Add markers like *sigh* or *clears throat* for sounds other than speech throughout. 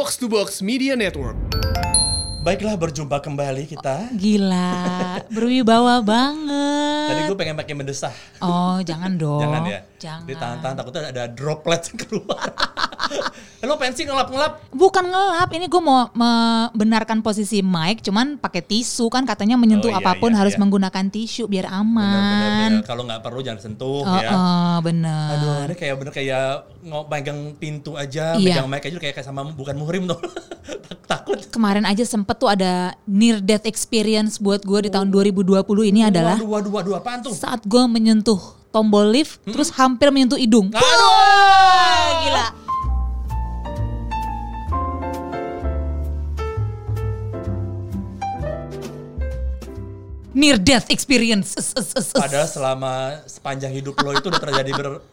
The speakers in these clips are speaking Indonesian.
Box to Box Media Network. Baiklah berjumpa kembali kita. Gila, berwibawa banget. Tadi gue pengen pakai mendesah. Oh, jangan *laughs* dong. Jangan ya. Jangan. Di tahan-tahan takutnya ada droplet yang *laughs* keluar. Lo pensi ngelap-ngelap? Bukan ngelap, ini gue mau membenarkan posisi mic, cuman pakai tisu kan katanya menyentuh Oh, iya, apa pun iya, harus iya. menggunakan tisu biar aman. Kalau nggak perlu jangan sentuh Oh, ya. oh, bener. Aduh, ini kayak bener kayak ngo pegang pintu aja, Iya. pegang mic aja kayak kayak sama bukan muhrim tuh. *laughs* Takut. Kemarin aja sempet tuh ada near death experience buat gue di tahun 2020 ini adalah Waduh, waduh, waduh, apaan tuh? saat gue menyentuh tombol lift, terus hampir menyentuh hidung. Aduh! Wah, gila. Near death experience. Es, es, es, es. Padahal selama sepanjang hidup lo itu udah terjadi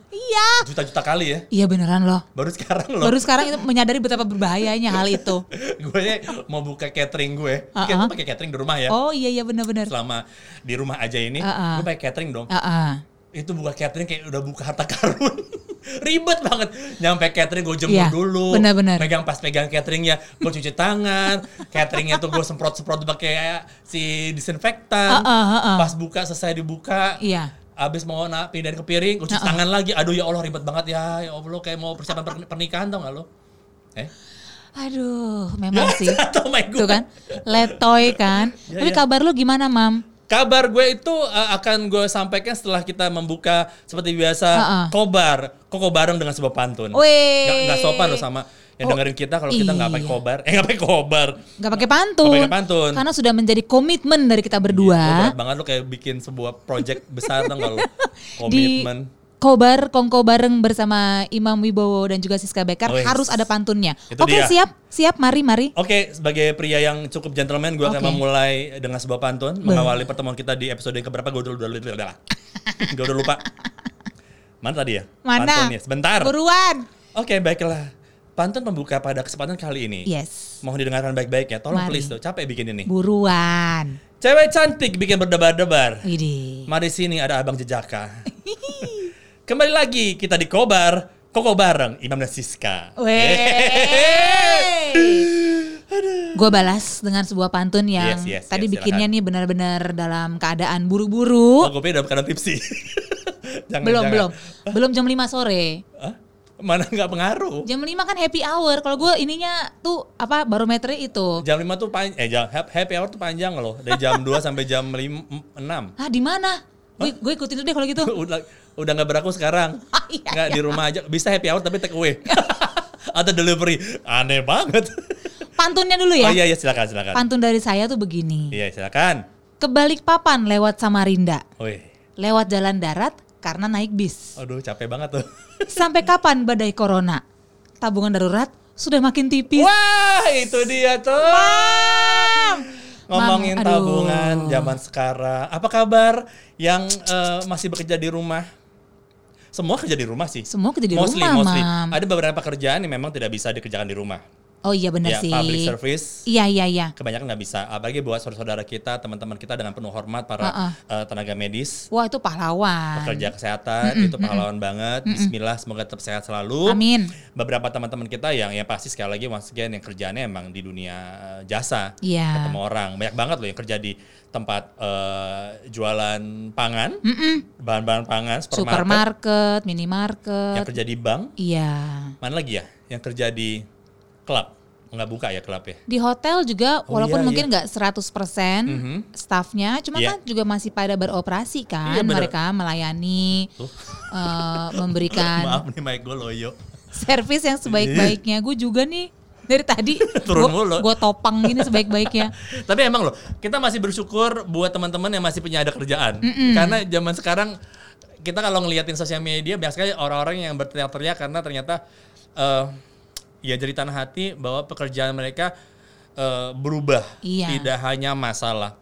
Iya. berjuta-juta kali ya. Iya beneran loh. Baru sekarang lo. Baru sekarang itu menyadari betapa berbahayanya hal itu. *laughs* gue mau buka catering gue. Kan Uh-uh. gue pakai catering di rumah ya. Oh iya iya benar-benar. Selama di rumah aja ini, Uh-uh. gue pakai catering dong. Ah, ah. Itu buka catering kayak udah buka harta karun. *laughs* Ribet banget. Nyampe catering gue jemur Iya, dulu. benar-benar. Megang pas pegang cateringnya, gue cuci tangan. cateringnya tuh gue semprot-semprot pakai si disinfektan. Uh-uh, uh-uh. Pas buka selesai dibuka. Iya. Abis mau na pindahin ke piring, gue cuci tangan lagi. Aduh ya Allah ribet banget ya. Ya Allah kayak mau persiapan per- pernikahan tau gak lo? Eh? Aduh, memang sih. *laughs* my God. Tuh kan, letoy kan. Ya, Tapi ya. kabar lu gimana, Mam? Kabar gue itu uh, akan gue sampaikan setelah kita membuka seperti biasa Ha-ha. kobar, koko bareng dengan sebuah pantun. Nggak, nggak sopan loh sama yang Oh, dengerin kita kalau kita nggak pakai iya. kobar, eh nggak pakai kobar. Gak pakai pantun. Nggak pakai pantun. Karena sudah menjadi komitmen dari kita Lo berdua. berat banget lo kayak bikin sebuah project besar dong kalau *laughs* komitmen. Kobar Kongko bareng bersama Imam Wibowo dan juga Siska Bekar Wes. harus ada pantunnya. Itu Oke, dia. siap. Siap, mari mari. Oke, sebagai pria yang cukup gentleman, gue akan Oke. memulai dengan sebuah pantun, mengawali pertemuan kita di episode yang keberapa, gue udah, udah, udah, udah, gue udah lupa. Mana tadi ya? Mana? Pantunnya, sebentar. Buruan. Oke, baiklah. Pantun pembuka pada kesempatan kali ini. Yes. Mohon didengarkan baik-baik ya. Tolong Mari. please tuh, capek bikin ini. Buruan. Cewek cantik bikin berdebar-debar. Mari sini ada Abang Jejaka. *laughs* Kembali lagi kita di Kobar, Koko bareng Imam dan Siska. *laughs* Gue balas dengan sebuah pantun yang Yes, yes, tadi yes, bikinnya silakan. nih benar-benar dalam keadaan buru-buru. Oh, gue dalam keadaan tipsi. *laughs* jangan, belum, jangan. belum. Belum jam 5 sore. Hah? Mana nggak pengaruh? Jam 5 kan happy hour. Kalau gue ininya tuh apa barometernya itu. Jam 5 tuh panjang, eh jam, happy hour tuh panjang loh. Dari jam 2 *laughs* sampai jam 5, 6. Ah, di mana? Gue gue ikutin dulu deh kalau gitu. Udah nggak berlaku sekarang. *laughs* Iya, nggak di rumah aja. Bisa happy hour tapi take away. *laughs* Atau delivery. Aneh banget. Pantunnya dulu ya. Oh iya iya silakan silakan. Pantun dari saya tuh begini. Iya silakan. Kebalik papan lewat Samarinda. Wih. Lewat jalan darat karena naik bis. Aduh capek banget tuh. *laughs* Sampai kapan badai corona? Tabungan darurat sudah makin tipis. Wah itu dia tuh. Mam! Ngomongin Mam, tabungan zaman sekarang. Apa kabar yang eh, masih bekerja di rumah? Semua kerja di rumah sih. Semua kerja di mostly, rumah, mostly. Mam. Ada beberapa pekerjaan yang memang tidak bisa dikerjakan di rumah. Oh iya benar ya, sih. public service Iya iya iya. kebanyakan nggak bisa. Apalagi buat saudara-saudara kita, teman-teman kita dengan penuh hormat para Uh-uh. eh, tenaga medis, Wah itu pahlawan. pekerja kesehatan itu pahlawan banget. Bismillah semoga tetap sehat selalu. Amin. Beberapa teman-teman kita yang ya pasti sekali lagi once again yang kerjaannya emang di dunia jasa, Iya. ketemu orang. Banyak banget loh yang kerja di tempat eh, jualan pangan, bahan-bahan pangan, supermarket, Supermarket, yang minimarket. kerja di bank, Iya. mana lagi ya? Yang kerja di klub, nggak buka ya klub ya? Di hotel juga Oh, walaupun iya, mungkin nggak 100% staffnya, cuma Iya. kan juga masih pada beroperasi kan Iya, bener. mereka melayani eh, memberikan *laughs* Maaf nih mic gue loyo. servis yang sebaik-baiknya. Gue juga nih dari tadi *laughs* Turun mulu. gue topang gini sebaik-baiknya. *laughs* Tapi emang loh, kita masih bersyukur buat teman-teman yang masih punya ada kerjaan. Karena zaman sekarang kita kalau ngeliatin sosial media banyak sekali orang-orang yang berteriak-teriak karena ternyata eh ya jadi tanah hati bahwa pekerjaan mereka eh, berubah. Iya. Tidak hanya masalah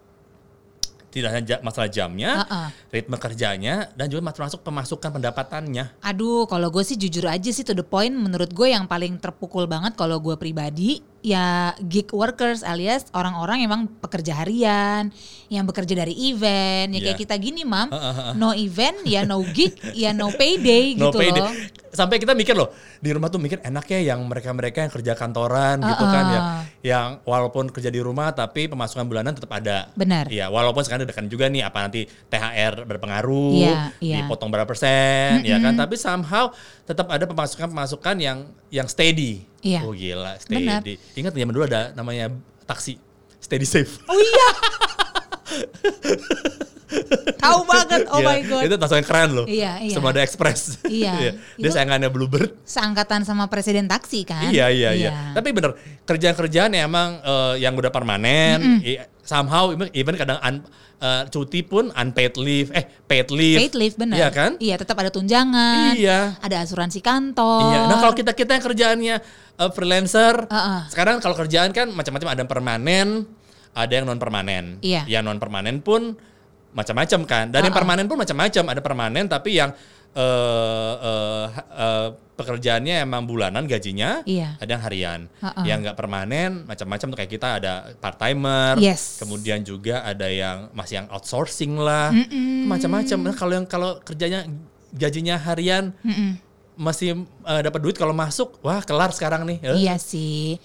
tidak hanya masalah jamnya, Uh-uh. ritme kerjanya, dan juga termasuk pemasukan pendapatannya. Aduh, kalau gue sih jujur aja sih to the point menurut gue yang paling terpukul banget kalau gue pribadi ya gig workers alias orang-orang emang pekerja harian, yang bekerja dari event, ya kayak Iya. kita gini, Mam. Uh, uh, uh. No event, ya no gig, ya no payday *laughs* No gitu payday. loh. Sampai kita mikir loh, di rumah tuh mikir enak ya yang mereka-mereka yang kerja kantoran gitu kan ya. Yang walaupun kerja di rumah tapi pemasukan bulanan tetap ada. Benar. Iya, walaupun sekarang dekat juga nih apa nanti THR berpengaruh, Iya, iya. dipotong berapa persen, ya kan. Tapi somehow tetap ada pemasukan-pemasukan yang yang steady. Iya. Oh gila, steady. Ingat zaman dulu ada namanya taksi, steady safe. Oh iya. Tahu banget. Oh Iya, my god. Itu tas yang keren loh. Iya, iya. Semua ada express. Iya, *laughs* Dia itu- sayangannya Bluebird. Seangkatan sama presiden taksi kan? Iya iya iya. Tapi bener kerjaan-kerjaan yang emang eh, yang udah permanen, i- somehow even- kadang un- eh, cuti pun unpaid leave, eh paid leave. Paid leave benar. Iya kan? Iya, tetap ada tunjangan. Iya. Ada asuransi kantor. Iya. Nah kalau kita kita yang kerjaannya eh, freelancer, Uh-uh. sekarang kalau kerjaan kan macam-macam ada yang permanen, ada yang non permanen. Iya. Yang non permanen pun macam-macam kan. Dan yang Uh-uh. permanen pun macam-macam. Ada permanen tapi yang eh, eh, eh, pekerjaannya emang bulanan gajinya, Iya. ada yang harian. Uh-uh. Yang nggak permanen macam-macam tuh kayak kita ada part timer, Yes. kemudian juga ada yang masih yang outsourcing lah, macam-macam. Nah kalau yang kalau kerjanya gajinya harian Mm-mm. Masih eh, dapat duit kalau masuk, wah kelar sekarang nih. Eh, Iya sih.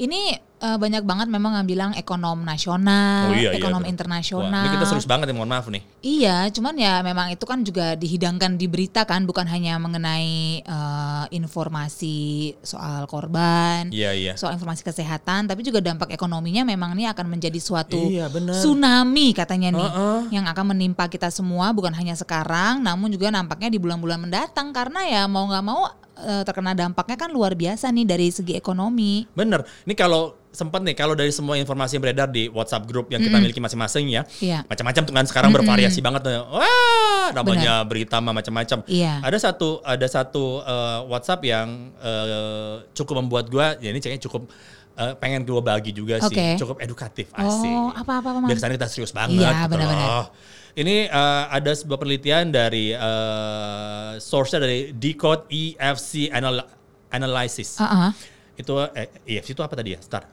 Ini eh, banyak banget memang yang bilang ekonom nasional, Oh iya, iya, ekonom bener. internasional. Wah, ini kita serius banget ya, mohon maaf nih. Iya, cuman ya memang itu kan juga dihidangkan di berita kan, bukan hanya mengenai eh, informasi soal korban, Iya, iya. soal informasi kesehatan, tapi juga dampak ekonominya memang ini akan menjadi suatu Iya, tsunami katanya nih, Heeh. yang akan menimpa kita semua, bukan hanya sekarang, namun juga nampaknya di bulan-bulan mendatang karena ya mau nggak mau eh, terkena dampaknya kan luar biasa nih dari segi ekonomi. Bener. Ini kalau sempat nih, kalau dari semua informasi yang beredar di WhatsApp grup yang kita miliki masing-masing ya, Iya. macam-macam tuh kan sekarang bervariasi banget tuh. Wah, namanya berita mah macam-macam. Iya. Ada satu ada satu eh, WhatsApp yang eh, cukup membuat gua, ya ini kayaknya cukup eh, pengen gua bagi juga sih, Oke. cukup edukatif asik. Oh, apa-apa? Biar ke sana kita serius banget. Iya, gitu benar-benar. Ini eh, ada sebuah penelitian dari eh, source-nya dari Decode EFC Anal- Analysis Ah, ah. itu eh, EFC itu apa tadi ya? Sebentar.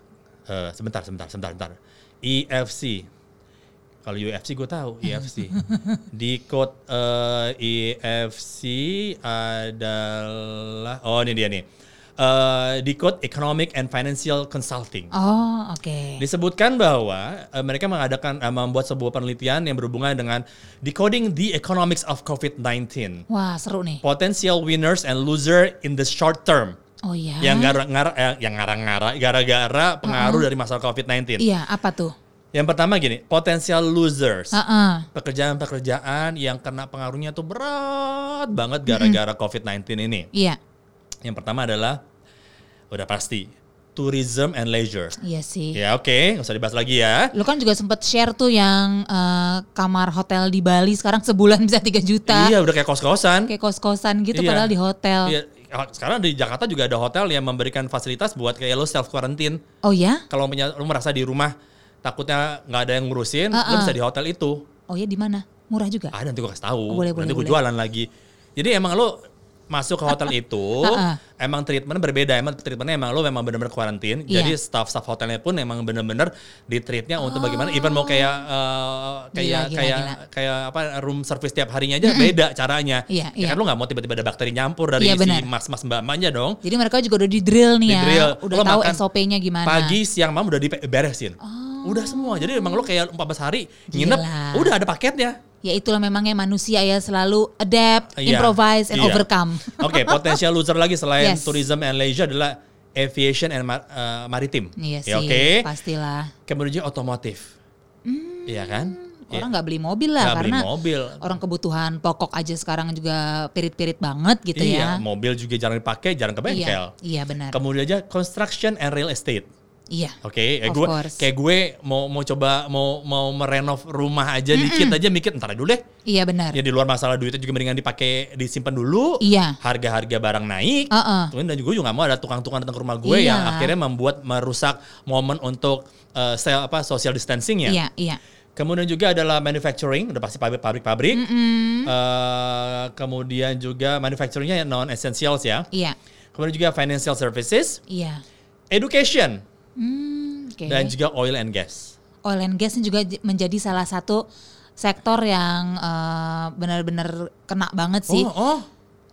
Eh, sebentar, sebentar, sebentar, sebentar. EFC. Kalau UFC gue tahu EFC. *laughs* Di code eh, EFC adalah oh ini dia nih. Eh, di code Economic and Financial Consulting. Oh, oke. Disebutkan bahwa eh, mereka mengadakan eh, membuat sebuah penelitian yang berhubungan dengan decoding the economics of COVID-19. Wah, seru nih. Potential winners and loser in the short term Oh iya. yang gara-gara eh, yang ngarang-ngara gara-gara pengaruh dari masalah COVID-19. Iya, apa tuh? Yang pertama gini, potential losers. Heeh. Pekerjaan-pekerjaan yang kena pengaruhnya tuh berat banget gara-gara COVID-19 ini. Iya. Yang pertama adalah udah pasti tourism and leisure. Iya sih. Ya oke, nggak usah dibahas lagi ya. Lu kan juga sempet share tuh yang eh, kamar hotel di Bali sekarang sebulan bisa 3 juta. Iya, udah kayak kos-kosan. Kayak kos-kosan gitu Iya. padahal di hotel. Iya, sekarang di Jakarta juga ada hotel yang memberikan fasilitas buat kayak lo self quarantine. Oh ya? Kalau punya lo merasa di rumah takutnya nggak ada yang ngurusin, lo Uh-uh. bisa di hotel itu. Oh ya di mana? Murah juga. Ah nanti gue kasih tahu. Oh, boleh, nanti boleh, gue boleh. jualan lagi. Jadi emang lo masuk ke hotel *laughs* itu, Uh-uh. emang treatment berbeda. Emang treatmentnya emang lo memang benar-benar kuarantin. Iya. Jadi staff-staff hotelnya pun emang benar-benar di treatnya untuk bagaimana. Even mau kayak eh, kayak Gila, gila, kayak gila. kayak apa room service tiap harinya aja beda caranya. Iya, Ya iya. kan lo nggak mau tiba-tiba ada bakteri nyampur dari Iya, si mas-mas mbak-mbaknya dong. Jadi mereka juga udah di drill nih ya. Di-drill. Udah Lo tahu SOP-nya gimana. Pagi, siang, malam udah diberesin. Udah semua. Jadi emang lo kayak 14 hari nginep, Gila. udah ada paketnya. Ya itulah memangnya manusia ya selalu adapt, Iya, improvise, and iya. overcome. *laughs* Oke, potensial loser lagi selain Yes. tourism and leisure adalah aviation and mar- uh, maritim. Iya Ya, sih, Oke. pastilah. Kemudian otomotif. Iya kan? Hmm, Orang Iya. nggak beli mobil lah beli karena mobil. orang kebutuhan pokok aja sekarang juga pirit-pirit banget gitu iya, ya. mobil juga jarang dipakai, jarang ke bengkel. Iya, iya benar. Kemudian aja construction and real estate. Iya. Oke, Of gue course. kayak gue mau mau coba mau mau merenov rumah aja dikit aja mikir ntar dulu deh. Iya benar. Ya di luar masalah duitnya juga mendingan dipakai disimpan dulu. Iya. Harga-harga barang naik. Heeh. Kemudian dan juga gue juga gak mau ada tukang-tukang datang ke rumah gue Iya. yang akhirnya membuat merusak momen untuk eh, sel- apa social distancing ya. Iya, iya. Kemudian juga adalah manufacturing, udah pasti pabrik-pabrik. Eh, kemudian juga manufacturingnya non essentials ya. Iya. Kemudian juga financial services, Iya. education. Hmm, oke. dan juga oil and gas. Oil and gas ini juga menjadi salah satu sektor yang eh, benar-benar kena banget sih. Oh, oh.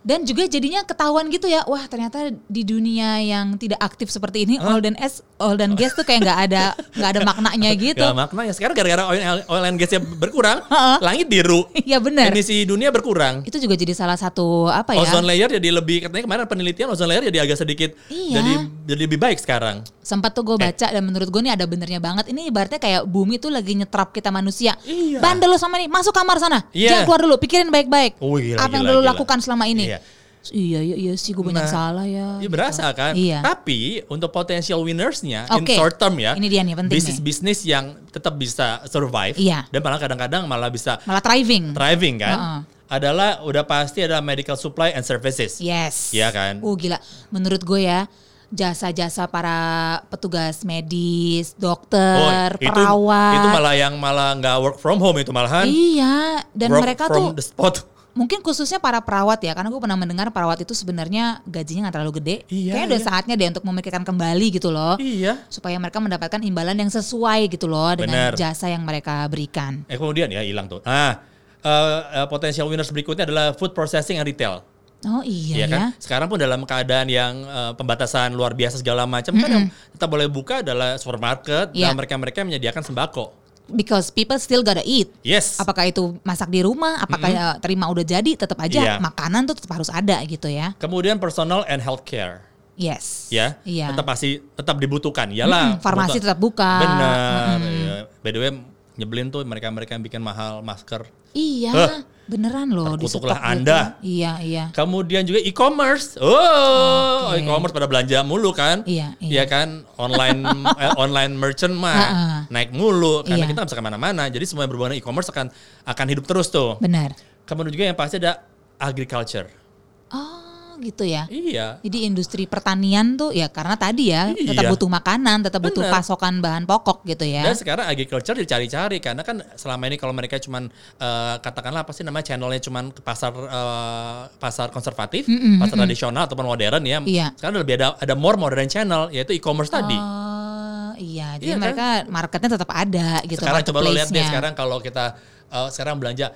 Dan juga jadinya ketahuan gitu ya, wah ternyata di dunia yang tidak aktif seperti ini oil dan es, oil dan gas tuh kayak nggak ada nggak ada maknanya gitu. Gak makna ya sekarang gara-gara oil, oil and gasnya berkurang, langit biru, Iya benar. emisi dunia berkurang. Itu juga jadi salah satu apa ya? Ozone layer jadi lebih katanya kemarin penelitian ozone layer jadi agak sedikit Iya. jadi jadi lebih baik sekarang. sempat tuh gue Eh. baca dan menurut gue ini ada benernya banget ini ibaratnya kayak bumi tuh lagi nyetrap kita manusia Iya. bandel lo sama nih masuk kamar sana Iya. jangan keluar dulu pikirin baik-baik Oh, gila, apa yang gila, udah lo gila. lakukan selama ini Iya. Iya iya, iya sih gue banyak Nah, salah ya Iya gitu. berasa kan. iya Tapi untuk potential winnersnya in Oke. short term ya, Ini dia nih, penting bisnis bisnis yang tetap bisa survive Iya. dan malah kadang-kadang malah bisa malah thriving thriving kan, Heeh. adalah udah pasti ada medical supply and services. yes Iya kan? uh gila menurut gue ya jasa-jasa para petugas medis dokter Oh, itu perawat itu malah yang malah nggak work from home itu malahan iya dan work mereka from tuh the spot. Mungkin khususnya para perawat ya, karena gue pernah mendengar perawat itu sebenarnya gajinya nggak terlalu gede. Iya, Kayaknya udah iya. saatnya deh untuk memikirkan kembali gitu loh, Iya. supaya mereka mendapatkan imbalan yang sesuai gitu loh dengan Bener. jasa yang mereka berikan. Eh kemudian ya hilang tuh. Nah, eh, eh, potential winners berikutnya adalah food processing and retail. Oh iya Iya ya. kan? Sekarang pun dalam keadaan yang eh, pembatasan luar biasa segala macam kan yang tetap boleh buka adalah supermarket Iya. dan mereka-mereka yang menyediakan sembako. Because people still gotta eat. Yes. Apakah itu masak di rumah, apakah ya terima udah jadi, tetap aja Iya. makanan tuh tetap harus ada gitu ya. Kemudian personal and healthcare. Yes. Ya, Iya. tetap pasti tetap dibutuhkan. Yalah, Mm-mm, farmasi kebutuhan- tetap buka. Benar. Iya. By the way, nyebelin tuh mereka-mereka yang bikin mahal masker. Iya, Huh. Beneran loh di Terkutuklah stok Anda. Gitu. Iya, iya. Kemudian juga e-commerce. Oh, Oke. e-commerce pada belanja mulu kan? Iya, iya. kan? Online *laughs* eh, online merchant mah Ha-ha. naik mulu karena Iya. kita nggak bisa ke mana-mana. Jadi semua yang berhubungan e-commerce akan akan hidup terus tuh. Benar. Kemudian juga yang pasti ada agriculture. Oh, gitu ya. Iya. Jadi industri pertanian tuh ya karena tadi ya Iya. tetap butuh makanan, tetap butuh Bener. pasokan bahan pokok gitu ya. Dan sekarang agriculture dicari-cari karena kan selama ini kalau mereka cuman eh, katakanlah apa sih namanya channelnya cuman ke pasar eh, pasar konservatif, pasar tradisional ataupun modern ya. Iya. Sekarang lebih ada ada more modern channel yaitu e-commerce tadi. Oh, iya. Jadi Iya kan? mereka marketnya tetap ada gitu. sekarang coba lo lihat deh sekarang kalau kita eh, sekarang belanja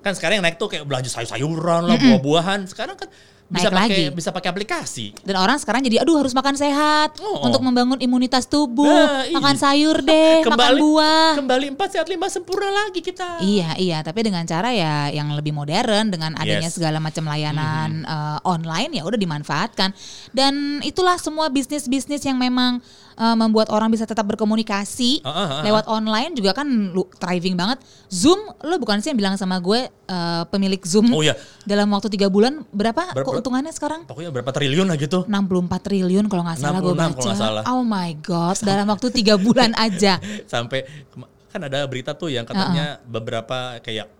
kan sekarang yang naik tuh kayak belanja sayur-sayuran lah, buah-buahan. Sekarang kan bisa Naik pakai lagi. bisa pakai aplikasi. Dan orang sekarang jadi aduh harus makan sehat Oh. untuk membangun imunitas tubuh, Nah, makan iya. sayur deh, makan buah. Kembali empat sehat lima sempurna lagi kita. Iya, iya, tapi dengan cara ya yang lebih modern dengan adanya Yes. Segala macam layanan eh, online ya udah dimanfaatkan. Dan itulah semua bisnis-bisnis yang memang eh, membuat orang bisa tetap berkomunikasi Ah, ah, ah, lewat online juga kan lu thriving banget. Zoom, lo bukan sih yang bilang sama gue eh, pemilik Zoom Oh iya. dalam waktu tiga bulan berapa, Berapa? keuntungannya sekarang? Pokoknya berapa triliun lah gitu. 64 triliun kalau nggak salah gue 66 kalau baca. salah. Oh my god, dalam waktu tiga *laughs* bulan aja. sampai kan ada berita tuh yang katanya beberapa kayak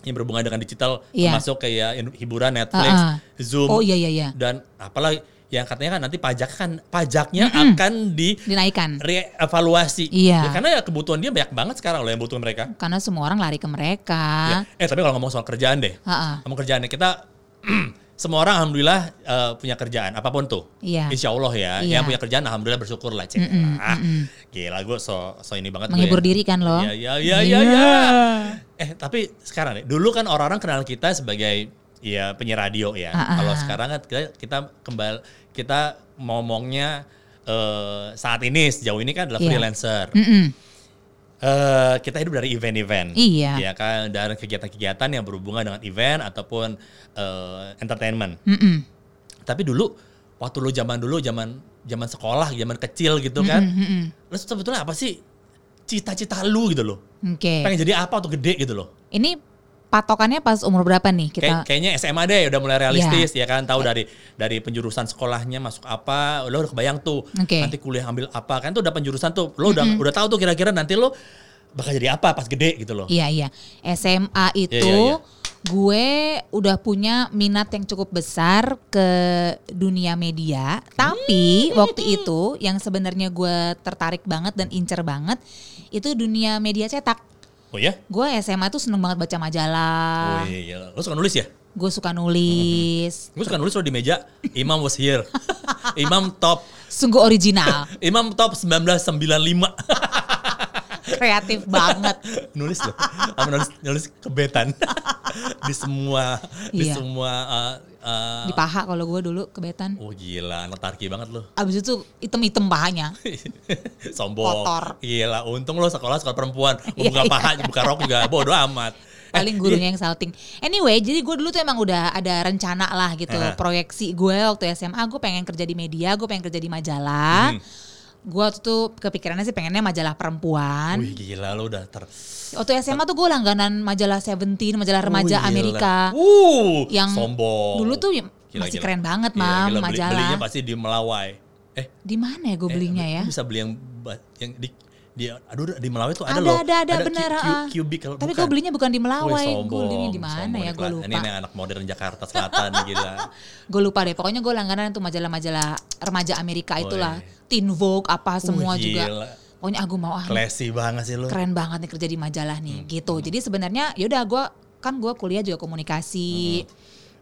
yang berhubungan dengan digital Iya. termasuk kayak hiburan Netflix, Uh-uh. Zoom Oh iya iya iya, dan apalah yang katanya kan nanti pajak kan pajaknya akan di dinaikkan. reevaluasi. Iya. Ya, karena ya kebutuhan dia banyak banget sekarang loh yang butuh mereka. Karena semua orang lari ke mereka. Ya. Eh tapi kalau ngomong soal kerjaan deh, Ha-ha. ngomong kerjaan deh, kita *clears throat* semua orang alhamdulillah eh, punya kerjaan apa pun tuh. Iya. Insya Allah ya, Iya. yang punya kerjaan alhamdulillah bersyukur lah cek. Ah, Gila gue so so ini banget gue Menghibur ya. diri kan lo. Iya iya iya iya. iya. Eh tapi sekarang deh, dulu kan orang-orang kenal kita sebagai ya penyiar radio ya. Ah, Kalau ah. sekarang kan kita kita kembali kita ngomongnya eh, saat ini sejauh ini kan adalah Iya. freelancer. Mm-mm. Eh, kita hidup dari event-event, Iya. ya kan, dari kegiatan-kegiatan yang berhubungan dengan event ataupun eh, entertainment. Mm-mm. Tapi dulu, waktu lu zaman dulu, zaman zaman sekolah, zaman kecil gitu kan, Mm-mm. lu sebetulnya apa sih cita-cita lu gitu loh? Oke. Pengen jadi apa waktu gede gitu loh? Ini patokannya pas umur berapa nih kita? Kayak, kayaknya SMA deh udah mulai realistis ya kan tahu dari dari penjurusan sekolahnya masuk apa lo udah kebayang tuh Oke. nanti kuliah ambil apa kan tuh udah penjurusan tuh lo udah udah tahu tuh kira-kira nanti lo bakal jadi apa pas gede gitu loh Iya iya. SMA itu iya, iya. gue udah punya minat yang cukup besar ke dunia media. Tapi Hmm. waktu itu yang sebenarnya gue tertarik banget dan incer banget itu dunia media cetak. Oh ya? Gue SMA tuh seneng banget baca majalah. oh iya, iya. Lo suka nulis ya? Gue suka nulis. gue suka nulis lo di meja Imam was here. *laughs* Imam top. Sungguh original, *laughs* Imam top 1995 *laughs* kreatif banget. nulis loh. Sama nulis nulis kebetan di semua di Iya. semua uh, uh, Di paha kalau gue dulu kebetan. Oh gila, anak tarki banget lo. Abis itu item-item pahanya. *laughs* Sombong. Kotor. Gila, untung lo sekolah sekolah perempuan. Mau Iya, buka iya. paha, buka rok juga bodo amat. *laughs* Paling gurunya yang salting. Anyway, jadi gue dulu tuh emang udah ada rencana lah gitu. Aha. Proyeksi gue waktu SMA, gue pengen kerja di media, gue pengen kerja di majalah. Hmm. Gue itu kepikirannya sih pengennya majalah perempuan. Wih gila lo udah ter Waktu SMA tuh gue langganan majalah Seventeen, majalah remaja Wih, gila. Amerika. Uh, Yang sombong. Dulu tuh Gila, masih gila. keren banget, Gila, Mam, gila, beli- majalah. Belinya pasti di Melawai. Eh, Di mana ya gue eh, belinya lu ya? bisa beli yang yang di di aduh di Melawai tuh ada, Ada, loh. ada, ada, bener. Q- ah. Kalau Tapi gue belinya bukan di Melawai, gue belinya di mana ya? Gue lupa. Ini, anak modern Jakarta Selatan *laughs* gila. Gue lupa deh. Pokoknya gue langganan tuh majalah-majalah remaja Amerika itulah. Teen Vogue apa semua Wih, juga. Pokoknya aku mau ah Classy banget sih lo. keren banget nih kerja di majalah nih Hmm. gitu. Jadi sebenarnya yaudah gue kan gue kuliah juga komunikasi.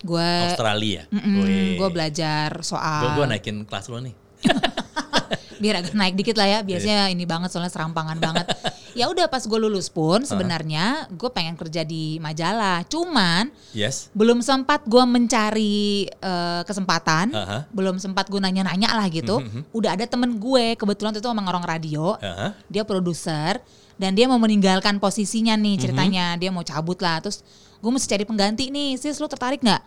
Gue Australia. Hmm. Wih. gue belajar soal gue naikin kelas lo nih. *laughs* biar agak naik dikit lah ya. Biasanya ini banget soalnya serampangan banget. *laughs* Ya udah pas gue lulus pun sebenarnya gue pengen kerja di majalah. Cuman Yes. belum sempat gue mencari eh, kesempatan, Aha. belum sempat gue nanya-nanya lah gitu. Mhm. Udah ada temen gue kebetulan itu emang orang radio, Aha. dia produser dan dia mau meninggalkan posisinya nih ceritanya, dia mau cabut lah. Terus gue mesti cari pengganti nih, sis lu tertarik nggak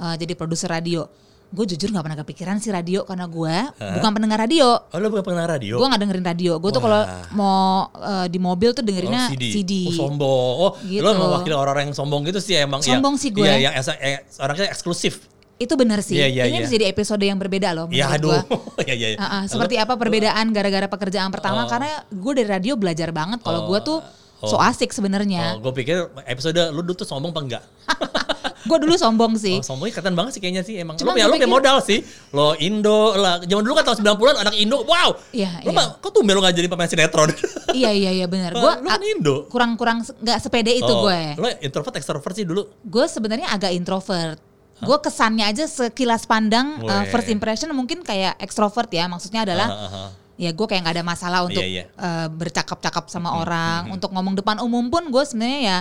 eh, jadi produser radio? Gue jujur nggak pernah kepikiran sih radio karena gue bukan pendengar radio. Oh lo bukan pengenal radio? Gue nggak dengerin radio. Gue tuh kalau mau eh, di mobil tuh dengerinnya Oh, CD. Oh, sombong. Oh, Gitu. lo mewakili orang-orang yang sombong gitu sih emang. Sombong ya, sih gue. Iya, yang eh, orangnya eksklusif. Itu bener sih. Iya, iya, Ini bisa jadi episode yang berbeda loh Iya, menurut aduh. gua. *laughs* Iya, iya. iya. Ah, ah, seperti apa perbedaan gara-gara pekerjaan pertama Oh. karena gue dari radio belajar banget kalau gue tuh so Oh. asik sebenarnya. Oh, gue pikir episode lu dulu tuh sombong apa enggak? *laughs* Gue dulu sombong sih. Oh, sombongnya kelihatan banget sih kayaknya sih emang. Cuma lu punya, lu punya modal sih. Lo Indo lah. Zaman dulu kan tahun 90-an anak Indo. Wow. Iya, Lu iya. mah, kok tuh lo gak jadi pemain sinetron? *laughs* iya iya iya benar. Gue kan Indo. kurang-kurang nggak sepede itu Oh, gue. Lo introvert extrovert sih dulu. Gue sebenarnya agak introvert. Gue kesannya aja sekilas pandang uh, first impression mungkin kayak extrovert ya. Maksudnya adalah Ah, ah, ah. ya gue kayak nggak ada masalah untuk Iya, iya. uh, bercakap-cakap sama orang, untuk ngomong depan umum pun gue sebenarnya ya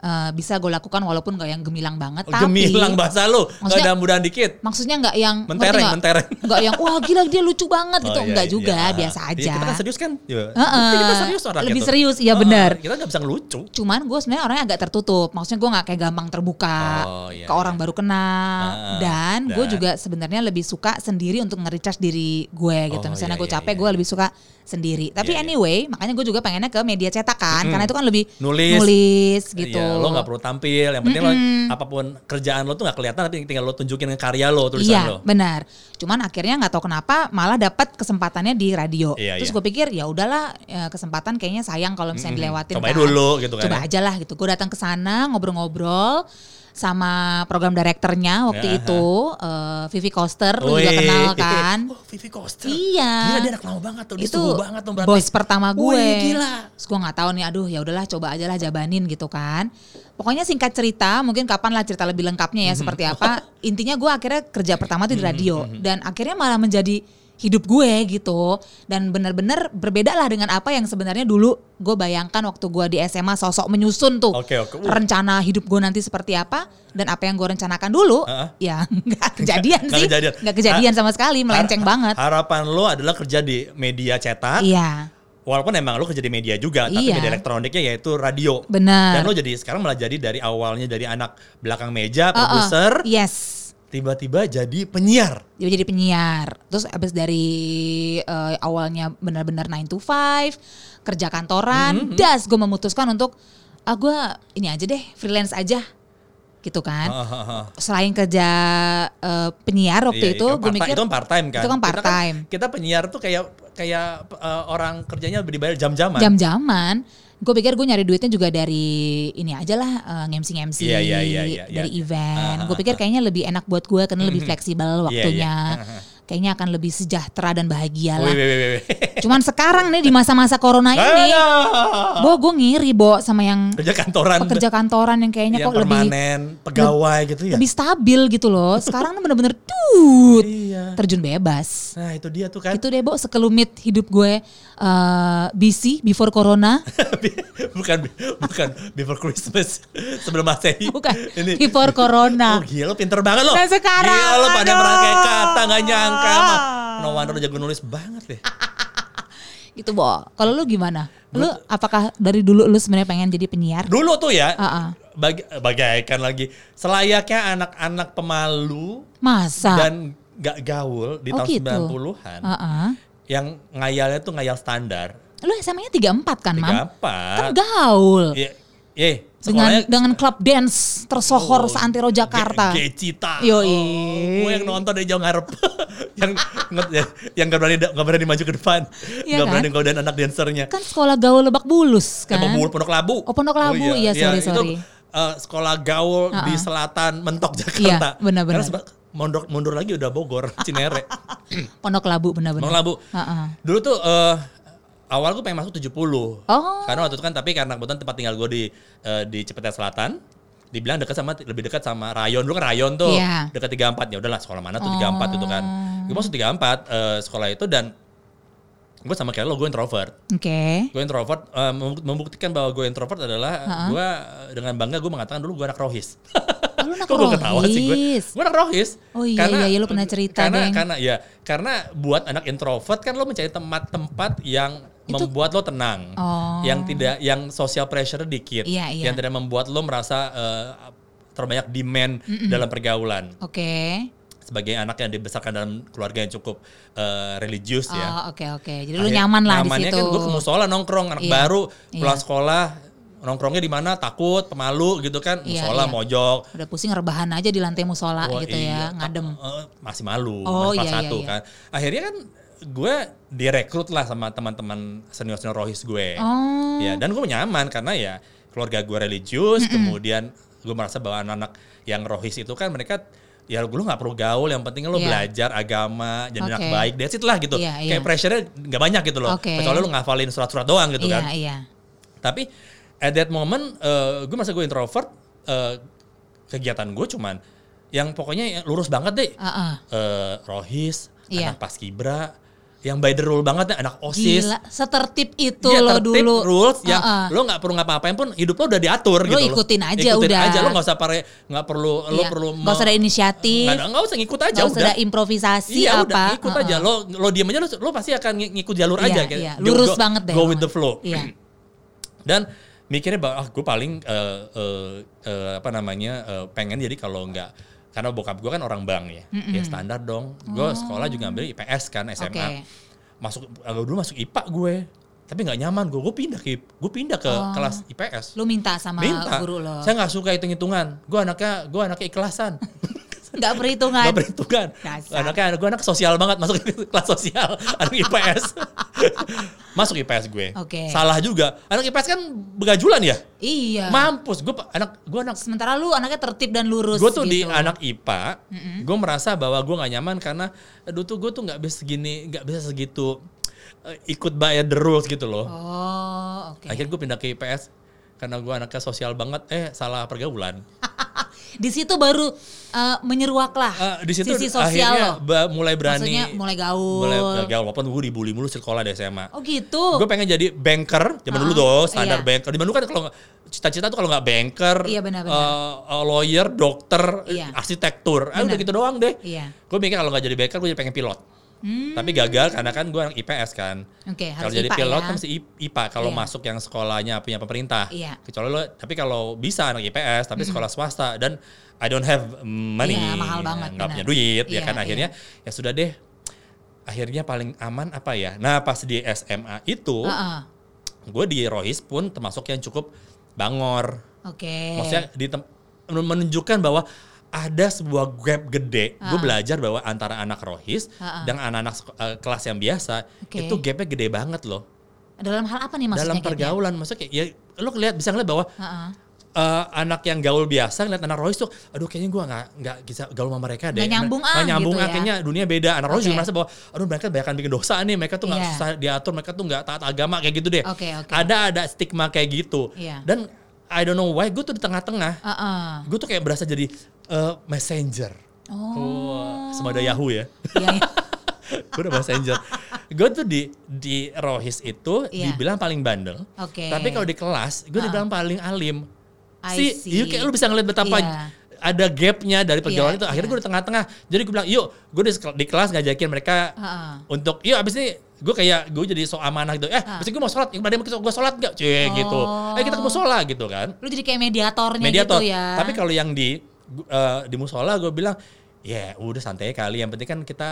uh, bisa gue lakukan walaupun gak yang gemilang banget. Oh, tapi Gemilang bahasa lu. Gak ada mudahan dikit. maksudnya nggak yang Mentereng, nggak? mentereng. nggak yang wah gila dia lucu banget gitu Oh, iya, enggak iya. juga Ah, biasa iya, aja kita kan serius kan? Iya. Heeh, Kita serius orang lebih gitu. serius, iya Heeh, benar. Kita gak bisa ngelucu. cuman gue sebenarnya orangnya agak tertutup maksudnya gue nggak kayak gampang terbuka Oh, iya, ke orang iya. baru kenal Ah, dan gue dan- juga sebenarnya lebih suka sendiri untuk nge-recharge diri gue gitu Oh, misalnya iya, gue iya, capek iya. gue lebih suka sendiri tapi Iya, iya. anyway makanya gue juga pengennya ke media cetak kan Mm-mm. karena itu kan lebih Nulis. nulis gitu Iya, lo gak perlu tampil. Yang penting lo, apa pun kerjaan lo tuh gak kelihatan tapi tinggal lo tunjukin karya lo, tulisan Iya, lo. benar. Cuman akhirnya nggak tahu kenapa malah dapat kesempatannya di radio. Iya, Terus iya. gue pikir ya udahlah ya, kesempatan kayaknya sayang kalau misalnya Mm-mm. dilewatin. Cobain kan. dulu gitu kan Coba ya. aja lah gitu. Gue datang ke sana ngobrol-ngobrol sama program direkturnya waktu Aha. itu eh, Vivi Koster, lu juga kenal kan? Oh, Vivi Koster. Iya. Gila dia anak lama banget tuh. Dia itu banget tuh berarti. bos pertama gue. Wih, gila. Terus gue nggak tahu nih, aduh ya udahlah coba aja lah jabanin gitu kan. Pokoknya singkat cerita, mungkin kapan lah cerita lebih lengkapnya ya seperti apa. *laughs* Intinya gue akhirnya kerja pertama tuh di radio dan akhirnya malah menjadi hidup gue gitu dan benar-benar berbeda lah dengan apa yang sebenarnya dulu gue bayangkan waktu gue di SMA sosok menyusun tuh Oke, oke. Uh. rencana hidup gue nanti seperti apa dan apa yang gue rencanakan dulu Heeh. ya *laughs* nggak kejadian Nggak sih kejadian. nggak kejadian sama sekali melenceng Har- banget Harapan lo adalah kerja di media cetak. iya Walaupun emang lo kerja di media juga, tapi Iya. media elektroniknya yaitu radio. benar Dan lo jadi sekarang malah jadi dari awalnya dari anak belakang meja, Uh-uh. produser, yes tiba-tiba jadi penyiar. dia jadi penyiar terus abis dari eh, awalnya benar-benar 9 to 5 kerja kantoran das gue memutuskan untuk ah gue ini aja deh freelance aja gitu kan Hahaha. selain kerja eh, penyiar waktu Iya, itu iya, gue part- mikir itu kan part time kan. itu kan Kita part-time. Kita, penyiar tuh kayak kayak eh, orang kerjanya dibayar jam-jaman. jam-jaman gue pikir gue nyari duitnya juga dari ini aja lah eh, ngemsi-ngemsi Iya, iya, iya, iya, dari iya. event Ah, gue pikir kayaknya lebih enak buat gue karena lebih fleksibel waktunya Iya, iya. kayaknya akan lebih sejahtera dan bahagia lah. Wih, wih, wih, wih. Cuman sekarang nih di masa-masa corona ini. Bo gue ngiri Bo sama yang Kerja kantoran. pekerja kantoran yang kayaknya yang kok lebih pegawai gitu ya. lebih stabil gitu loh. *laughs* Sekarang tuh bener-bener Iya. terjun bebas. Nah itu dia tuh kan. Itu deh Bo sekelumit hidup gue eh BC before corona. *laughs* bukan bukan before Christmas sebelum Masehi. Bukan Ini before corona. Oh gila lo pinter banget lo. Dan sekarang, Gila lo pada merangkai kata gak nyangka mah. No wonder lo jago nulis banget deh. *laughs* Gitu Bo. Kalau lu gimana? Lu apakah dari dulu lu sebenarnya pengen jadi penyiar? Dulu tuh ya, Ah, ah. bagi, bagaikan lagi selayaknya anak-anak pemalu Masa? dan gak gaul di Oh, tahun gitu. 90-an. Ah, ah. Yang ngayalnya tuh ngayal standar. Lu SMA-nya 34 kan, Mam? 34. Kan gaul. Iya, iya, dengan sekolahnya dengan klub dance tersohor Oh, seantero Jakarta. Ge- Gecita. Yoi. Oh, gue yang nonton dari jauh ngarep. *laughs* yang ya, yang gak berani gak berani maju ke depan. Iya gak kan? berani godain anak dancernya. Kan sekolah gaul Lebak Bulus kan? Kan? Pondok Labu. Oh, Pondok Labu. Iya, sorry, Itu sorry. eh, sekolah gaul di Uh-uh. selatan mentok Jakarta. Iya, benar-benar. Karena seba- mundur, mundur lagi udah Bogor, *laughs* Cinere. *clears throat* Pondok Labu benar-benar. Pondok Labu. Heeh. Dulu tuh eh, awal gue pengen masuk 70. Oh. Karena waktu itu kan tapi karena kebetulan tempat tinggal gue di eh, di Cipete Selatan dibilang dekat sama lebih dekat sama Rayon dulu kan Rayon tuh Iya. dekat 34 ya udahlah sekolah mana tuh 34 itu kan Oh. gue masuk 34 eh, sekolah itu dan gue sama kayak lo gue introvert Oke. gue introvert membuk- membuktikan bahwa gue introvert adalah gue dengan bangga gue mengatakan dulu gue anak rohis Oh, *laughs* lu anak Kok gue ketawa sih gue? rohis? Gue anak rohis. Oh iya, iya, iya, lu pernah cerita, karena, Deng. Karena ya, karena buat anak introvert kan lo mencari tempat-tempat yang membuat lo tenang. Oh. Yang tidak, yang social pressure dikit. Iya, iya. Yang tidak membuat lo merasa eh, terbanyak demand dalam pergaulan. Oke. Sebagai anak yang dibesarkan dalam keluarga yang cukup eh, religius ya. Oh, oke oke. Jadi lu Akhir- nyaman lah di nyamannya situ. kan gue ke musola nongkrong anak Iya, baru pulang iya. sekolah nongkrongnya di mana takut pemalu gitu kan Iya, musola iya. mojok Udah pusing rebahan aja di lantai musola Wah, gitu iya. ya, ngadem. Eh, masih malu, Oh, masih iya, iya, satu iya. kan. Akhirnya kan gue direkrut lah sama teman-teman senior-senior rohis gue. Oh. Ya, dan gue nyaman karena ya keluarga gue religius, kemudian gue merasa bahwa anak-anak yang rohis itu kan mereka ya lu nggak perlu gaul, yang penting lo Iya. belajar agama, jadi anak Oke. baik, that's it lah gitu. Iya, iya. Kayak pressure-nya nggak banyak gitu loh. Oke. Kecuali lu ngafalin surat-surat doang gitu iya, kan. iya. Tapi at that moment eh, gue masa gue introvert, eh, kegiatan gue cuman yang pokoknya yang lurus banget deh. Heeh. Eh, rohis, Iya. anak paskibra, yang by the rule banget deh, anak osis. Gila, setertib itu Iya, lo tertib, dulu. rules yang Heeh. lo nggak perlu ngapa-ngapain pun hidup lo udah diatur Lo gitu ikutin aja ikutin udah. aja lo nggak usah pare nggak perlu lo Iya. perlu Nggak usah ada inisiatif. nggak usah ngikut aja Nggak usah ada improvisasi iya apa. udah ikut Heeh. aja lo lo diem aja lo, lo pasti akan ng- ngikut jalur Iya, aja iya. Lurus go- banget deh go with the flow Iya. dan mikirnya bahwa ah, gue paling eh, eh, eh, apa namanya eh, pengen jadi kalau nggak karena bokap gue kan orang bank ya. Ya standar dong. Gue sekolah juga ambil IPS kan SMA Oh. Oke. masuk agak dulu masuk IPA gue tapi nggak nyaman gue gue pindah ke gue pindah ke kelas IPS Lu minta sama minta. Oh. guru lo. saya nggak suka hitung hitungan gue anaknya gue anaknya ikhlasan *laughs* Nggak perhitungan. Gak perhitungan. Dasar. Anaknya gue anak sosial banget masuk ke kelas sosial, anak IPS. masuk IPS gue. Oke. Salah juga. Anak IPS kan begajulan ya? Iya. Mampus. Gue anak gue anak Sementara lu anaknya tertib dan lurus gue tuh di gitu. anak IPA, gue merasa bahwa gue nggak nyaman karena aduh tuh gue tuh nggak bisa segini, nggak bisa segitu eh, ikut by the rules gitu loh. Oh, oke. Akhirnya gue pindah ke IPS karena gue anaknya sosial banget, eh salah pergaulan. *laughs* Di situ baru eh, menyeruak lah Eh, di situ sisi sosial akhirnya lo. ba- mulai berani Maksudnya mulai gaul. mulai gaul walaupun gue dibully mulu sekolah di SMA. Oh gitu. Gue pengen jadi banker, zaman dulu Ah, tuh standar iya. banker. Zaman dulu kan kalau cita-cita tuh kalau nggak banker, Iya, benar-benar. eh, eh, lawyer, dokter, Iya. arsitektur, ah, udah Benar. gitu doang deh. Iya. Gue mikir kalau nggak jadi banker, gue jadi pengen pilot. Tapi gagal karena kan gue anak IPS kan. Hmm. Oke, Kalau harus jadi IPA pilot ya. kan mesti I- IPA kalau Iya. masuk yang sekolahnya punya pemerintah. Iya. Kecuali lo, tapi kalau bisa anak IPS tapi sekolah swasta dan I don't have money, Iya, mahal banget, benar. punya duit, ya Iya, kan akhirnya ya sudah deh. Akhirnya paling aman apa ya? Nah pas di SMA itu, Heeh. gue di Rohis pun termasuk yang cukup bangor. Oke. Maksudnya di menunjukkan bahwa ada sebuah gap gede. Gue Ah. belajar bahwa antara anak Rohis Ah, ah. dan anak-anak sek- eh, kelas yang biasa Oke. itu gapnya gede banget loh. Dalam hal apa nih maksudnya? Dalam gapnya? pergaulan, maksudnya kayak ya lo lihat bisa ngeliat bahwa Heeh. eh, anak yang gaul biasa ngeliat anak Royce tuh, aduh kayaknya gue nggak nggak bisa gaul sama mereka deh. Nggak nyambung ah, nyambung gitu ah, ya. kayaknya dunia beda. Anak Royce Oke. juga merasa bahwa, aduh mereka banyak bikin dosa nih, mereka tuh nggak Iya. susah diatur, mereka tuh nggak taat agama kayak gitu deh. Oke, oke. Ada ada stigma kayak gitu. Iya. Dan I don't know why, gue tuh di tengah-tengah, Heeh. gue tuh kayak berasa jadi eh, messenger. Oh. Sama ada Yahoo ya. Iya, iya. *laughs* gue udah messenger. gue tuh di di Rohis itu Iya. dibilang paling bandel. Oke. Tapi kalau di kelas, gue dibilang paling alim. I Si, see. you kayak lu bisa ngeliat betapa Iya. Ada gapnya dari pergaulan Iya, itu. Akhirnya iya. gue di tengah-tengah. Jadi gue bilang, yuk, gue di, di kelas ngajakin mereka Heeh. untuk, yuk abis ini gue kayak gue jadi so amanah gitu. Eh, abis ini gue mau sholat. Yang pada mau gue sholat gak? Cie, gitu. Eh, kita mau sholat gitu kan. Lu jadi kayak mediatornya Mediator. gitu ya. Tapi kalau yang di eh, di musola gue bilang, ya udah santai kali. Yang penting kan kita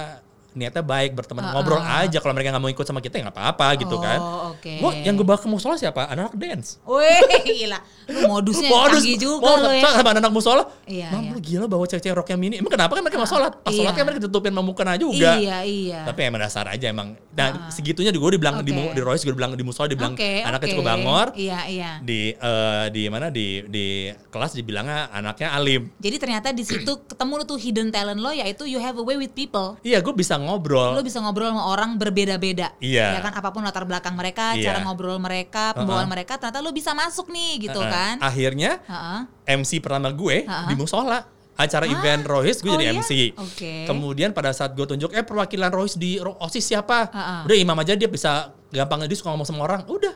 niatnya baik berteman Ah, ngobrol ah. aja kalau mereka nggak mau ikut sama kita ya nggak apa-apa gitu kan. Oh, oke. Gua yang gue bawa ke musola siapa? Anak-anak dance. Wih, gila. Lu modusnya Modus, canggih juga modus. ya. Sama sama anak musola. Iya, Mam iya. lu gila bawa cewek-cewek roknya mini. Emang kenapa kan mereka mau sholat? Pas iya. sholat kan mereka ditutupin sama mukena juga. Iya, iya. Tapi emang dasar aja emang. Nah segitunya gue dibilang di, mu- Oke. di Royce gue dibilang di musola dibilang Oke, anaknya oke. cukup bangor. Iya, iya. Di eh, di mana di di kelas dibilangnya anaknya alim. Jadi ternyata di situ ketemu lu tuh hidden talent lo yaitu you have a way with people. Iya gue bisa ngobrol. Lo bisa ngobrol sama orang berbeda-beda. Iya. Ya kan apa pun latar belakang mereka, Iya. cara ngobrol mereka, pembawaan Uh-uh. mereka ternyata lo bisa masuk nih gitu Heeh. kan. Akhirnya Heeh. MC pertama gue Ha-ha. di musola acara event Rohis gue Oh, jadi iya? MC. Oke. Kemudian pada saat gue tunjuk eh perwakilan Rohis di OSIS siapa? Ha-ha. Udah imam aja dia bisa gampang dia suka ngomong sama orang. Udah.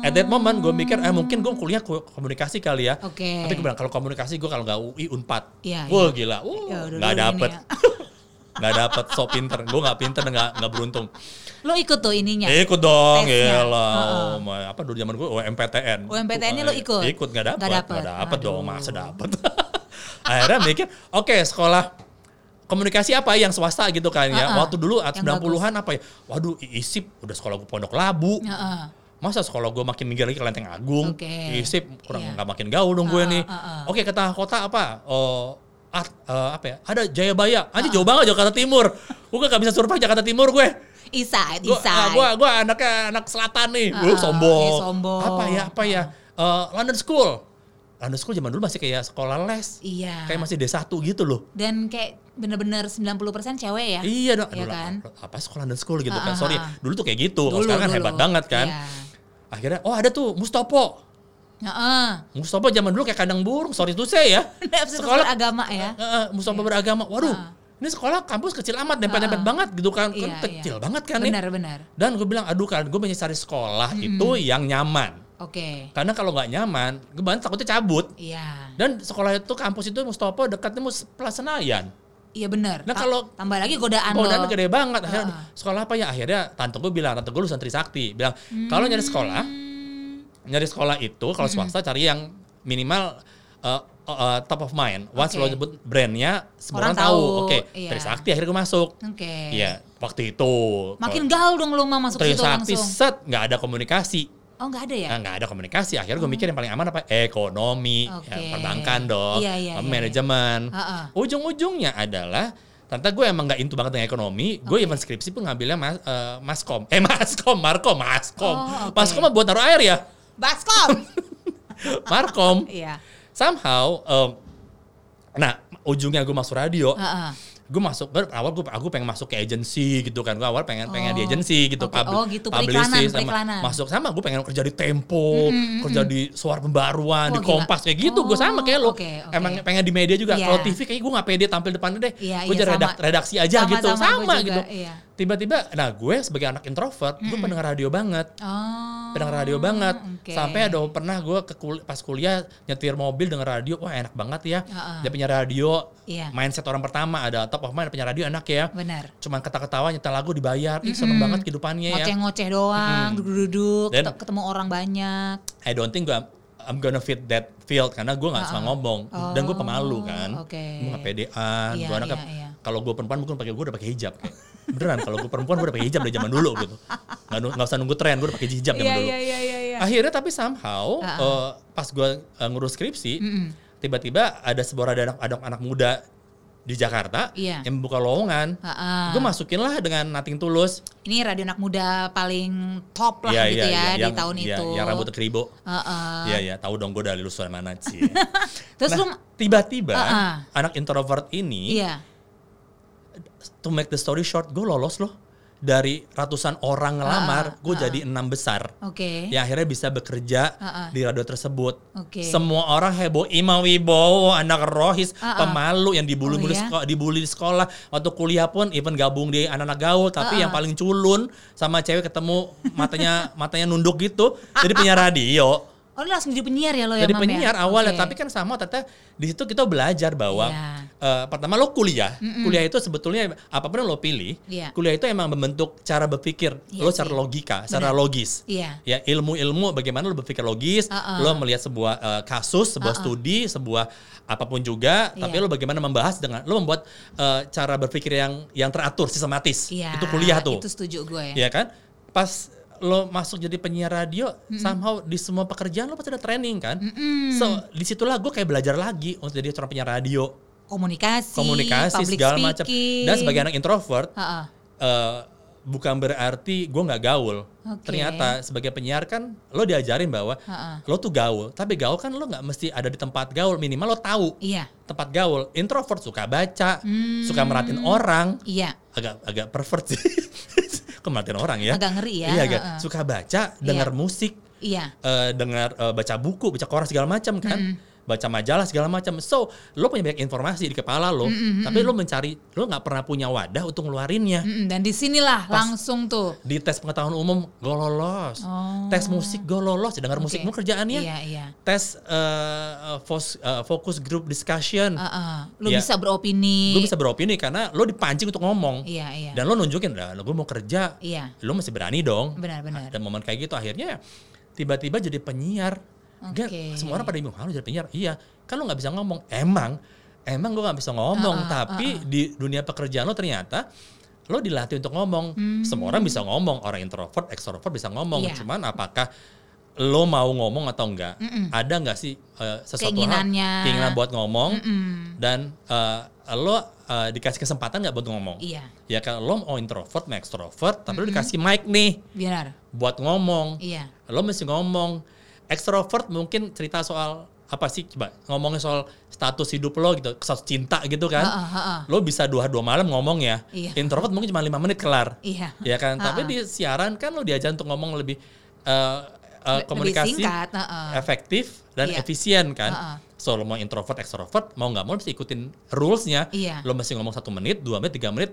At that moment gue mikir eh mungkin gue kuliah ko- komunikasi kali ya. Oke. Tapi gue bilang kalau komunikasi gue kalau nggak UI Unpad. Iya, Wah iya. gila. Uh, Ya udah dulu ini dapet. ya. *laughs* Nggak dapet so pinter. Gue nggak pinter nggak nggak beruntung. Lo ikut tuh ininya. Eh, ikut dong, gila. Heeh. Oh, my- apa dulu zaman gue UMPTN. UMPTN-nya lo ikut? Ikut nggak dapet, Nggak dapet. dapet, dong, masa dapet. *laughs* Akhirnya mikir, oke sekolah komunikasi apa yang swasta gitu kan ya. Heeh. Waktu dulu at Yang 90-an apa ya? Waduh, ISIP udah sekolah gue Pondok Labu. Heeh. Masa sekolah gue makin minggir lagi ke Lenteng Agung. Oke. ISIP kurang Iya. nggak makin gaul dong gue Heeh, nih. heeh. Oke, ke tengah kota apa? Oh, art, eh, apa ya? Ada Jayabaya. Anjir jauh banget Jakarta Timur. Gue gak bisa survive Jakarta Timur gue. East side. gua, gua anaknya anak selatan nih. Ah, Gua sombong. iya, sombong. Apa ya? Apa ya? Eh, London School. London School zaman dulu masih kayak sekolah les. Iya. Kayak masih D1 gitu loh. Dan kayak bener-bener 90% cewek ya. Iya dong. Iya kan? Apa sekolah London School gitu Ah, kan. ah, Sorry. ah. Dulu tuh kayak gitu. Kalau Dulu, sekarang kan dulu. hebat banget kan. Iya. Akhirnya oh ada tuh Mustopo. Heeh. Mustopo zaman dulu kayak kandang burung. Sorry tuh saya ya. *laughs* Sekolah beragama ya. Eh, eh, Mustopo beragama. Waduh. Ah. Ini sekolah kampus kecil amat, dempet-dempet banget gitu kan. Kan Iya, kecil iya. banget kan nih. Benar-benar. Dan gue bilang, aduh kan gue pengen cari sekolah itu yang nyaman. Oke. Karena kalau nggak nyaman, gue banget takutnya cabut. Iya. Dan sekolah itu kampus itu Mustopo dekatnya Mus Plaza Senayan. Iya benar. Nah, kalau- tambah lagi godaan Godaannya lo. gede banget. Akhirnya Ah. sekolah apa ya? Akhirnya tante gue bilang, tante gue lulusan Trisakti. Bilang, kalau nyari sekolah, Hmm. Nyari sekolah itu kalau swasta cari yang minimal uh, uh, top of mind. Once Oke. lo nyebut brandnya, semua Orang orang tahu. tahu, Oke, iya. Trisakti akhirnya gue masuk. Oke. Iya, waktu itu. Makin gaul dong lo mau masuk situ Trisakti langsung. set nggak ada komunikasi. Oh nggak ada ya? Nah, nggak ada komunikasi. Akhirnya gue mikir yang paling aman apa? Ekonomi, Oke. ya, perbankan dong, Iya, iya, iya, manajemen. Ha-ha. Ujung-ujungnya adalah Ternyata gue emang gak into banget dengan ekonomi. Gue even skripsi pun ngambilnya mas, eh, maskom. Eh *laughs* maskom, markom, maskom. Oh, oke. Maskom mah buat taruh air ya. Baskom. *laughs* Markom. Iya. Somehow, em, nah ujungnya gue masuk radio. Heeh. Gue masuk gue awal gue aku pengen masuk ke agency gitu kan gue awal pengen pengen di Oh, agency gitu oke. pub- Oh, gitu, sama periklanan. masuk sama gue pengen kerja di Tempo kerja di suara pembaruan di Oh, gila. Kompas kayak gitu gue sama kayak lo Oh, oke, oke. emang pengen di media juga Iya. kalau TV kayak gue nggak pede tampil depan deh Iya, gue iya, jadi redak- redaksi aja Sama, gitu sama, sama, gitu iya. tiba-tiba nah gue sebagai anak introvert gue pendengar radio banget Oh. pendengar radio banget oke. sampai ada pernah gue ke kul- pas kuliah nyetir mobil denger radio wah enak banget ya Heeh. dia punya radio Iya. mindset orang pertama ada top of mind punya radio enak ya Benar. cuman kata-ketawa nyetel lagu dibayar ih seneng banget kehidupannya ya Ngoceh-ngoceh doang, duduk-duduk, Dan- ket- ketemu orang banyak. I don't think gue I'm gonna fit that field karena gue nggak suka ngomong dan gue pemalu kan Oh, oke. gue nggak pedean Iya, gue anaknya iya, iya. kalau gue perempuan mungkin pakai gue udah pakai hijab kayak. beneran kalau gue perempuan gue udah pakai hijab dari zaman dulu gitu nggak nggak usah nunggu tren gue udah pakai hijab zaman Iya, dulu iya, iya, iya, iya. akhirnya tapi somehow Ah, eh, pas gue ngurus skripsi tiba-tiba ada sebuah ada anak, anak muda di Jakarta Iya. yang buka lowongan. Ha-ha. Gue masukin lah dengan Nothing Tulus. Ini radio anak muda paling top lah Iya, gitu iya, ya iya, di yang- tahun iya, itu. Yang rambut keribo. Heeh. Iya iya, tahu dong gue dari lulusan mana sih. *laughs* Terus lu nah, tiba-tiba Ha-ha. anak introvert ini iya. to make the story short, gue lolos loh dari ratusan orang ngelamar, gue jadi enam besar. Oke. yang akhirnya bisa bekerja Ha-ha. di radio tersebut. Oke. Semua orang heboh, Ima Wibowo, anak rohis, Ha-ha. pemalu yang Oh, dibully-bully iya? seko- dibully di sekolah. Waktu kuliah pun even gabung di anak-anak gaul, tapi Ha-ha. yang paling culun sama cewek ketemu matanya *laughs* matanya nunduk gitu, jadi penyiar radio. Oh lu langsung jadi penyiar ya lo ya Jadi ya? penyiar awalnya, Oke. tapi kan sama ternyata di situ kita belajar bahwa Iya. eh, pertama lo kuliah, kuliah itu sebetulnya apa pun yang lo pilih, Iya. kuliah itu emang membentuk cara berpikir Iya lo secara logika, secara logis. Iya. Ya ilmu-ilmu bagaimana lo berpikir logis, Uh-uh. lo melihat sebuah eh, kasus, sebuah studi, sebuah apa pun juga, tapi Iya. lo bagaimana membahas dengan lo membuat eh, cara berpikir yang yang teratur, sistematis. Iya. Itu kuliah tuh. Itu setuju gue. Ya kan? Pas lo masuk jadi penyiar radio, somehow di semua pekerjaan lo pasti ada training kan. So di situlah gue kayak belajar lagi untuk jadi seorang penyiar radio, Komunikasi, komunikasi segala macam. Dan sebagai anak introvert, Ha-ha. eh, bukan berarti gue nggak gaul. Oke. Ternyata sebagai penyiar kan lo diajarin bahwa Ha-ha. lo tuh gaul, tapi gaul kan lo nggak mesti ada di tempat gaul, minimal lo tahu Iya. tempat gaul. Introvert suka baca, suka merhatiin orang, Iya. agak agak pervert sih. *laughs* Kok merhatiin orang ya? Agak ngeri ya, Iya, agak heeh. suka baca, dengar musik, Iya. eh, dengar eh, baca buku, baca koran segala macam kan. Baca majalah segala macam. So, lo punya banyak informasi di kepala lo, tapi lo mencari lo nggak pernah punya wadah untuk ngeluarinnya. Mm-mm, dan di sinilah langsung tuh. Di tes pengetahuan umum gue lolos. Oh. Tes musik gue lolos, dengar Oke. musik mulu kerjaannya. Iya, iya. Tes eh, fos- eh, focus group discussion. Uh-uh. Lu Iya. bisa beropini. Gue bisa beropini karena lo dipancing untuk ngomong. Iya, iya. Dan lo nunjukin, lah gue mau kerja, Iya. lo masih berani dong. Benar-benar. Dan momen kayak gitu akhirnya tiba-tiba jadi penyiar. Enggak, Oke. semua orang pada bingung, "Ah, lu jadi penyiar. Iya, kan lo nggak bisa ngomong. Emang, emang gue nggak bisa ngomong. Uh-uh, tapi di dunia pekerjaan lo ternyata lo dilatih untuk ngomong. Semua orang bisa ngomong. Orang introvert, ekstrovert bisa ngomong. Hmm. Iya. Cuman apakah lo mau ngomong atau enggak? Ada nggak sih eh, sesuatu Keinginannya. hal keinginan buat ngomong Mm-mm. dan eh, lo eh, dikasih kesempatan nggak buat ngomong? Iya. Ya kan lo mau introvert, mau extrovert, tapi lo dikasih mic nih Benar. buat ngomong. Iya. Lo mesti ngomong. Extrovert mungkin cerita soal apa sih coba ngomongin soal status hidup lo gitu, status cinta gitu kan. Ha-ha, ha-ha. Lo bisa dua dua malam ngomong ya. Iya. Introvert mungkin cuma lima menit kelar. Iya. Ya kan. Tapi Ha-ha. di siaran kan lo diajar untuk ngomong lebih eh, eh, Lebih komunikasi singkat, ha-ha. efektif dan Iya. efisien kan. Ha-ha. So lo mau introvert, extrovert, mau nggak mau mesti ikutin rulesnya. Iya. Lo mesti ngomong satu menit, dua menit, tiga menit.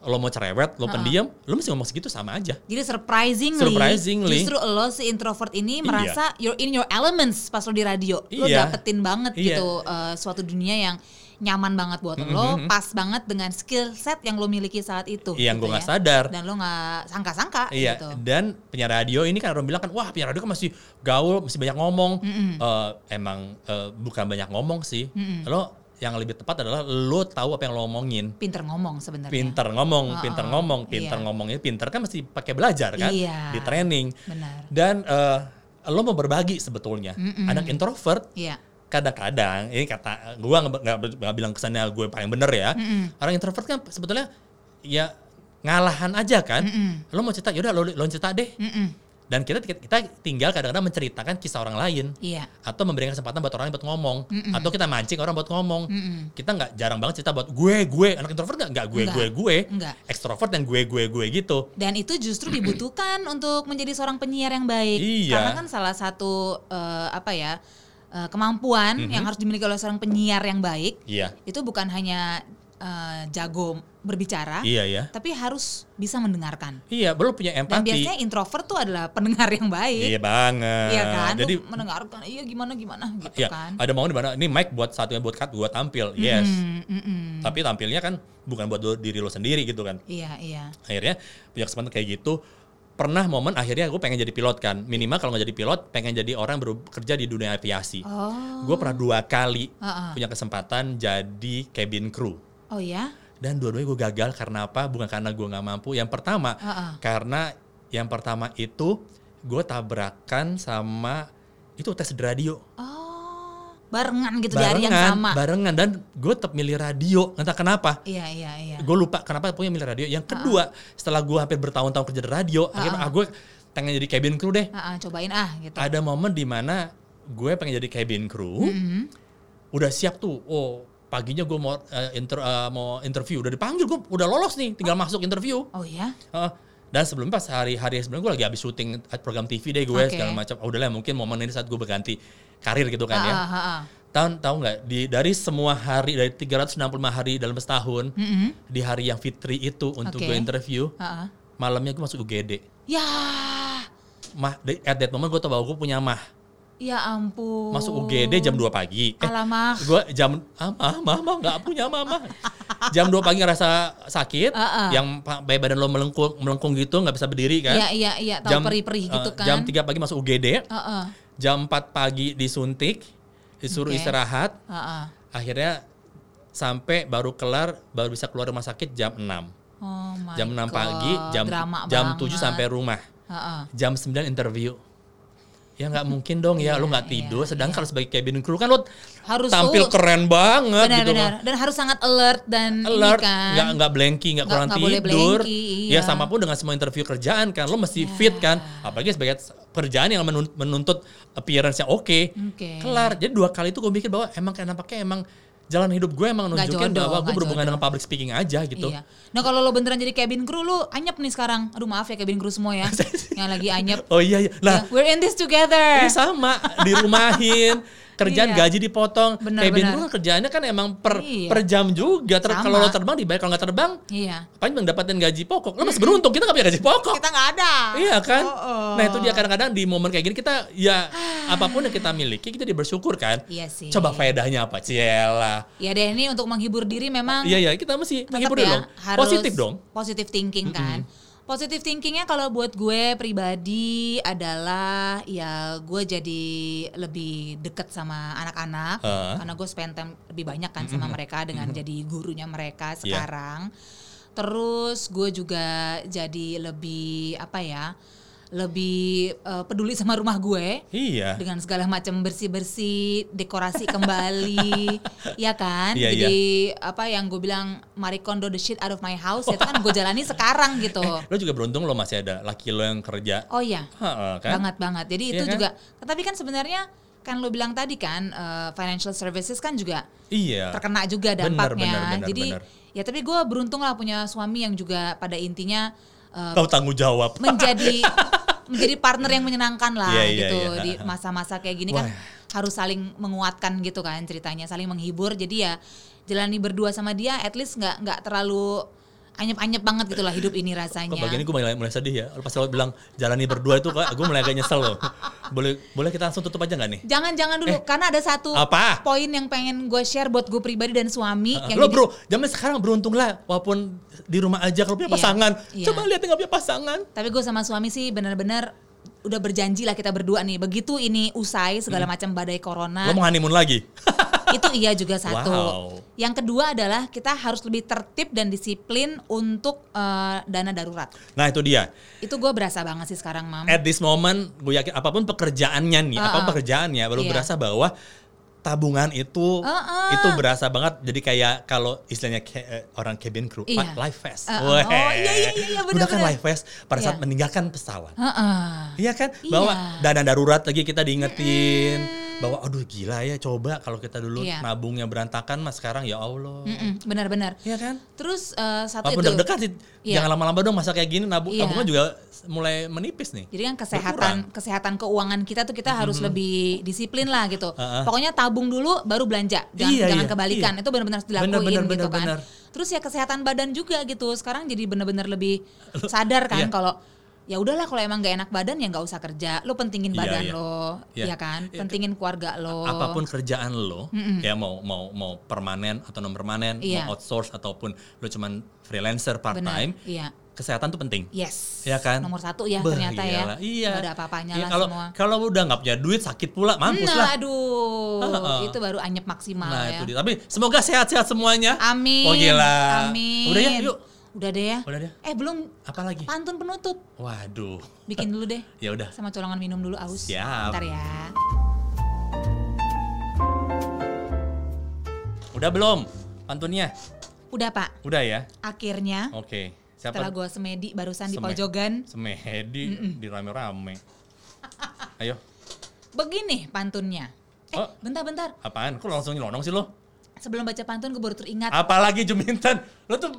Lo mau cerewet, lo pendiam, lo mesti ngomong segitu sama aja. Jadi surprisingly, Surprisingly. justru lo si introvert ini Iya. merasa you're in your elements pas lo di radio. Lo Iya. dapetin banget Iya. gitu eh, suatu dunia yang nyaman banget buat lo, pas banget dengan skill set yang lo miliki saat itu. Yang gitu gue nggak ya. sadar. Dan lo nggak sangka-sangka Iya, gitu. dan penyiar radio ini kan orang bilang kan, wah penyiar radio kan masih gaul, masih banyak ngomong. Eh, emang eh, bukan banyak ngomong sih. Lo yang lebih tepat adalah lo tahu apa yang lo omongin. Pinter ngomong sebenarnya. Pinter ngomong, Oh, pinter oh, ngomong, pinter iya. ngomongnya pinter kan mesti pakai belajar kan, Iya. di training. Benar. Dan eh, lo mau berbagi sebetulnya. Anak introvert Iya. kadang-kadang ini kata gua nggak bilang kesannya gue paling bener ya orang introvert kan sebetulnya ya ngalahan aja kan lo mau cerita yaudah lo lo cerita deh Mm-mm. Dan kita kita tinggal kadang-kadang menceritakan kisah orang lain. Iya. atau memberikan kesempatan buat orang lain buat ngomong. Atau kita mancing orang buat ngomong. Mm-mm. kita nggak jarang banget cerita buat gue gue. Anak introvert nggak? Nggak gue gue gue. Nggak. ekstrovert yang gue gue gue gitu. Dan itu justru dibutuhkan untuk menjadi seorang penyiar yang baik. Iya. Karena kan salah satu eh, apa ya eh, kemampuan yang harus dimiliki oleh seorang penyiar yang baik iya. itu bukan hanya eh, jago berbicara, iya ya tapi harus bisa mendengarkan. iya belum punya Dan empati biasanya introvert tuh adalah pendengar yang baik. iya banget Iya kan? Lu jadi mendengarkan, iya gimana gimana gitu Iya, kan. ada momen di mana ini mic buat satunya buat cut buat tampil, yes. Mm, mm, mm. Tapi tampilnya kan bukan buat diri lo sendiri gitu kan. Iya, iya. Akhirnya punya kesempatan kayak gitu. Pernah momen akhirnya gue pengen jadi pilot kan. Minimal kalau nggak jadi pilot, pengen jadi orang bekerja di dunia aviasi. Oh. Gue pernah dua kali Ha-ha. punya kesempatan jadi cabin crew. Oh ya? Dan dua-duanya gue gagal karena apa? Bukan karena gue nggak mampu. Yang pertama, Ha-ha. karena yang pertama itu gue tabrakan sama itu tes di radio. Oh. barengan gitu di hari yang sama. barengan dan gue tetap milih radio entah kenapa Iya iya iya. gue lupa kenapa punya milih radio yang kedua setelah gue hampir bertahun-tahun kerja di radio akhirnya ah, gue pengen jadi cabin crew deh Ah, ah, cobain ah gitu. ada momen di mana gue pengen jadi cabin crew Mm-hmm. udah siap tuh oh paginya gue mau eh, inter- eh, mau interview udah dipanggil gue udah lolos nih tinggal masuk interview Oh ya. Heeh. dan sebelumnya pas hari-hari sebelum gue lagi habis syuting program TV deh gue Oke. segala macam oh, udahlah mungkin momen ini saat gue berganti karir gitu kan Ah, ya ah, ah, ah. tahun tahu nggak di dari semua hari dari 365 hari dalam setahun Mm-mm. di hari yang fitri itu untuk Oke. gue interview Ah, ah. malamnya gue masuk UGD Ya, mah at that moment gue tau bahwa gue punya mah ya ampun. masuk UGD jam 2 pagi eh Alamak. gue jam ah, mah mah mah nggak punya mama jam 2 pagi ngerasa sakit Ah, ah. yang bayi badan lo melengkung melengkung gitu nggak bisa berdiri kan Iya iya iya, tahu perih-perih eh, gitu kan. jam 3 pagi masuk UGD Ah, ah. jam 4 pagi disuntik disuruh Oke. istirahat Ah, ah. akhirnya sampai baru kelar baru bisa keluar rumah sakit jam 6 Oh my jam 6 pagi God, jam drama jam banget. 7 sampai rumah Ah, ah. jam 9 interview ya nggak mungkin dong ya lu nggak Iya, tidur iya, sedangkan kalau sebagai cabin crew kan lu Harus tampil tuh- keren banget gitu. Benar-benar. Dan harus sangat alert dan alert kan. nggak nggak blanky nggak kurang boleh tidur. blanky, ya iya. sama pun dengan semua interview kerjaan kan lo mesti fit kan. Apalagi sebagai kerjaan yang menun- menuntut appearance yang oke. Oke. kelar. Jadi dua kali itu gue mikir bahwa emang kayak nampaknya emang jalan hidup gue emang nunjukin jodoh, bahwa gue berhubungan jodoh. dengan public speaking aja gitu Iya. Nah kalau lo beneran jadi cabin crew lu anyep nih sekarang. Aduh maaf ya cabin crew semua ya. *laughs* yang lagi anyep. oh iya iya Ya, nah we're in this together. Ini sama, dirumahin, *laughs* kerjaan Iya. gaji dipotong. Benar, Cabin benar. kan kerjaannya kan emang per Iya. per jam juga. Ter- Sama. kalau lo terbang dibayar, kalau nggak terbang, Iya. paling mendapatkan gaji pokok. Lo masih beruntung, kita nggak punya gaji pokok. Kita nggak ada. Iya kan? Oh, oh. Nah itu dia kadang-kadang di momen kayak gini kita ya *sighs* apa pun yang kita miliki kita bersyukur kan. Iya sih. Coba faedahnya apa? Ciela. Ya deh ini untuk menghibur diri memang Iya iya kita mesti menghibur ya, dong. harus Positif dong. Positive thinking kan. Positive thinkingnya kalau buat gue pribadi adalah ya gue jadi lebih deket sama anak-anak Heeh. karena gue spend time lebih banyak kan sama mereka dengan jadi gurunya mereka Iya. sekarang. Terus gue juga jadi lebih apa ya? Lebih eh, peduli sama rumah gue Iya. dengan segala macam bersih-bersih, dekorasi kembali, *laughs* ya kan? Iya, Jadi apa yang gue bilang Marie Kondo the shit out of my house itu kan gue jalani sekarang gitu. Lo juga beruntung lo masih ada laki lo yang kerja. Oh iya, kan? banget banget. Jadi Iya itu kan? juga, tapi kan sebenarnya kan lo bilang tadi kan eh, financial services kan juga Iya. terkena juga Bener, dampaknya. bener, bener, Jadi bener. ya tapi gue beruntung lah punya suami yang juga pada intinya eh, Tahu tanggung jawab. menjadi *laughs* menjadi partner yang menyenangkan lah Iya, iya, gitu iya. di masa-masa kayak gini kan harus saling menguatkan gitu kan ceritanya saling menghibur. Jadi ya jalani berdua sama dia at least nggak nggak terlalu anyep-anyep banget gitu lah hidup ini rasanya Kok bagian ini gue mulai, mulai sedih ya. Pas lo bilang jalani berdua itu kok gue mulai agak nyesel loh. Boleh boleh kita langsung tutup aja nggak nih? jangan-jangan dulu karena ada satu Eh, apa? poin yang pengen gue share buat gue pribadi dan suami yang lo jadi- bro, zaman sekarang beruntung lah. Walaupun di rumah aja kalau punya Iya, pasangan. iya. Coba lihat nggak punya pasangan. tapi gue sama suami sih benar-benar udah berjanji lah kita berdua nih begitu ini usai segala macam badai corona Lo mau honeymoon lagi? *laughs* itu iya juga satu. Wow. Yang kedua adalah kita harus lebih tertib dan disiplin untuk eh, dana darurat. nah itu dia. Itu gue berasa banget sih sekarang, Mam. At this moment, gue yakin apa pun pekerjaannya nih, Ah, apa pun ah. pekerjaannya, baru Iya. berasa bahwa tabungan itu Ah, ah. itu berasa banget. Jadi kayak kalau istilahnya ke- eh, orang cabin crew, Iya. life vest. Ah. Weh. Oh, iya, iya, iya, iya, Udah kan benar-benar. life vest pada saat Iya. meninggalkan pesawat. Heeh. Iya kan? Iya. Bahwa dana darurat lagi kita diingetin bahwa aduh gila ya coba kalau kita dulu Iya. nabungnya berantakan mas sekarang ya Allah. Mm-mm, Benar-benar. Iya kan? Terus eh, satu Walaupun itu. deg-degan sih, Iya. jangan lama-lama dong masa kayak gini nabung Iya. tabungan juga mulai menipis nih. Jadi kan kesehatan kesehatan keuangan kita tuh kita harus lebih disiplin lah gitu. Ah. Pokoknya tabung dulu baru belanja. Jangan Iya, jangan iya, kebalikan. iya. Itu benar-benar dilakuin Benar, benar, gitu benar, kan. benar. Terus ya kesehatan badan juga gitu. Sekarang jadi benar-benar lebih sadar kan Iya. kalau ya udahlah kalau emang gak enak badan ya nggak usah kerja. Lo pentingin Iya, badan iya. lo, Iya. ya kan? Iya. Pentingin keluarga lo. Apa pun kerjaan lo, ya mau mau mau permanen atau non permanen, Iya. mau outsource ataupun lo cuman freelancer part time, Iya. kesehatan tuh penting. Yes. Ya kan? Nomor satu ya Beh, ternyata ya. iyalah. Iya. Nggak ada apa-apanya Iya, lah kalau semua. kalau udah nggak punya duit sakit pula mampus Nah, lah. aduh, Heeh. itu baru anyep maksimal Nah ya. itu dia. Tapi semoga sehat-sehat semuanya. Amin. Oh gila. Amin. Udah ya, yuk. Udah deh ya. Udah deh. Eh belum Apa lagi? pantun penutup. Waduh. Bikin dulu deh. *laughs* Ya udah. Sama colongan minum dulu aus. Siap. Bentar ya. Udah belum pantunnya? Udah Pak, Udah ya? akhirnya Oke. Siapa? setelah gue semedi barusan di Seme- pojogan, Semedi di rame-rame. *laughs* Ayo, begini pantunnya. Eh, Oh. bentar-bentar. apaan? Kok langsung nyelonong sih lo? Sebelum baca pantun gue baru teringat. Apalagi Juminten? Lo tuh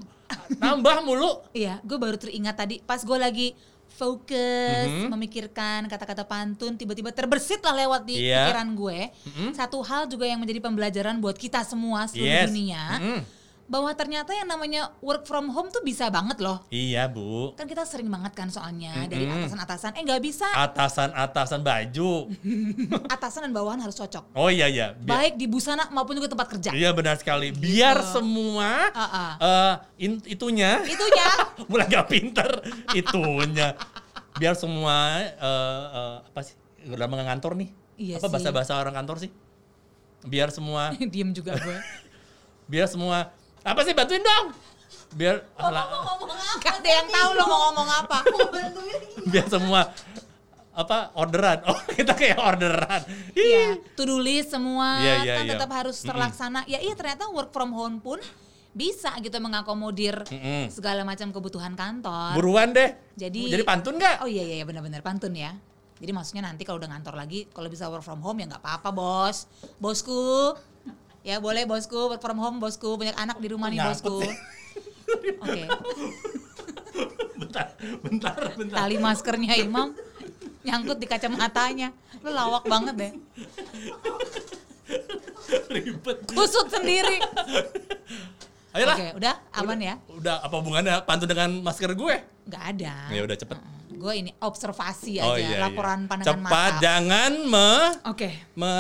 nambah mulu. Iya, gue baru teringat tadi pas gue lagi fokus Mhm. memikirkan kata-kata pantun tiba-tiba terbersit lah lewat di Iya. pikiran gue. Mhm. Satu hal juga yang menjadi pembelajaran buat kita semua seluruh Yes. dunia Mm-mm. Bahwa ternyata yang namanya work from home tuh bisa banget loh. Iya, Bu. Kan kita sering banget kan soalnya dari Mhm. atasan-atasan eh nggak bisa Atasan-atasan baju. *laughs* atasan dan bawahan harus cocok. Oh iya iya. Bi- Baik di busana maupun juga tempat kerja. Iya benar sekali. Biar Gitu. semua Ah-ah. eh, in- itunya Itunya *laughs* mulai gak pinter itunya. Biar semua eh, eh, apa sih? Udah ngantor nih. Iya apa bahasa-bahasa orang kantor sih? Biar semua *laughs* diem juga gue. biar semua apa sih bantuin dong? Biar alah, Gak ada yang tahu lo mau ngomong apa. biar semua apa orderan. Oh, kita kayak orderan. Iya, to do list semua Iya, iya, kan iya. tetap harus terlaksana. Ya iya ternyata work from home pun bisa gitu mengakomodir Mm-mm. segala macam kebutuhan kantor. Buruan deh. Jadi- jadi pantun nggak? Oh iya iya iya, benar-benar pantun ya. Jadi maksudnya nanti kalau udah ngantor lagi, kalau bisa work from home ya nggak apa-apa bos, bosku. Ya boleh bosku work from home bosku banyak anak di rumah nih Nyangkut bosku. Oke, bentar, bentar, bentar. tali maskernya Imam nyangkut di kacamatanya. Lu lawak banget deh. Ribet. Kusut sendiri. Ayolah. Oke, udah aman ya? Udah apa hubungannya pantun dengan masker gue? Nggak ada. Ya udah cepet. Gue ini observasi aja, Oh iya. laporan iya. pandangan Cepat, mata. jangan me, Oke. me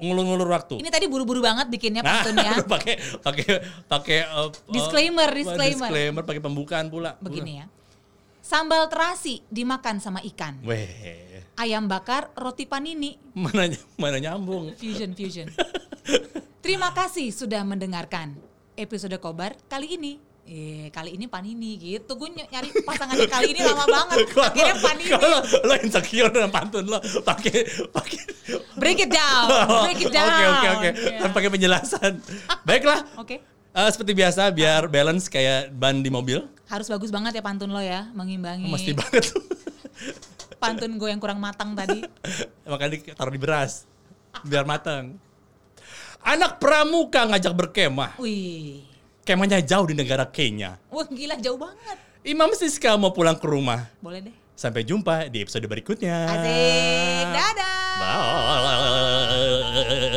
ngulur-ngulur waktu. Ini tadi buru-buru banget bikinnya Nah, pantunnya. *laughs* pakai pakai pakai uh, uh, Disclaimer, disclaimer. disclaimer pakai pembukaan pula. Begini ya. Sambal terasi dimakan sama ikan. Weh, Ayam bakar, roti panini. mana mana nyambung. Fusion, fusion. *laughs* Terima kasih sudah mendengarkan episode Kobar kali ini. Eh, kali ini panini gitu. Gue ny- nyari pasangannya kali ini lama *laughs* banget. Akhirnya panini. Kalau lo insecure dengan pantun lo pakai pakai Break it down. Break it *laughs* down. Oke oke oke. Tanpa pakai penjelasan. Baiklah. Oke. Eh, seperti biasa biar balance kayak ban di mobil. Harus bagus banget ya pantun lo ya, mengimbangi Mesti banget. *laughs* pantun gue yang kurang matang tadi. Makanya taruh di beras. Biar matang. Anak pramuka ngajak berkemah. Wih. Kemahnya jauh di negara Kenya. Wah gila jauh banget. Imam Siska mau pulang ke rumah. Boleh deh. Sampai jumpa di episode berikutnya. Asik. Dadah. Bye.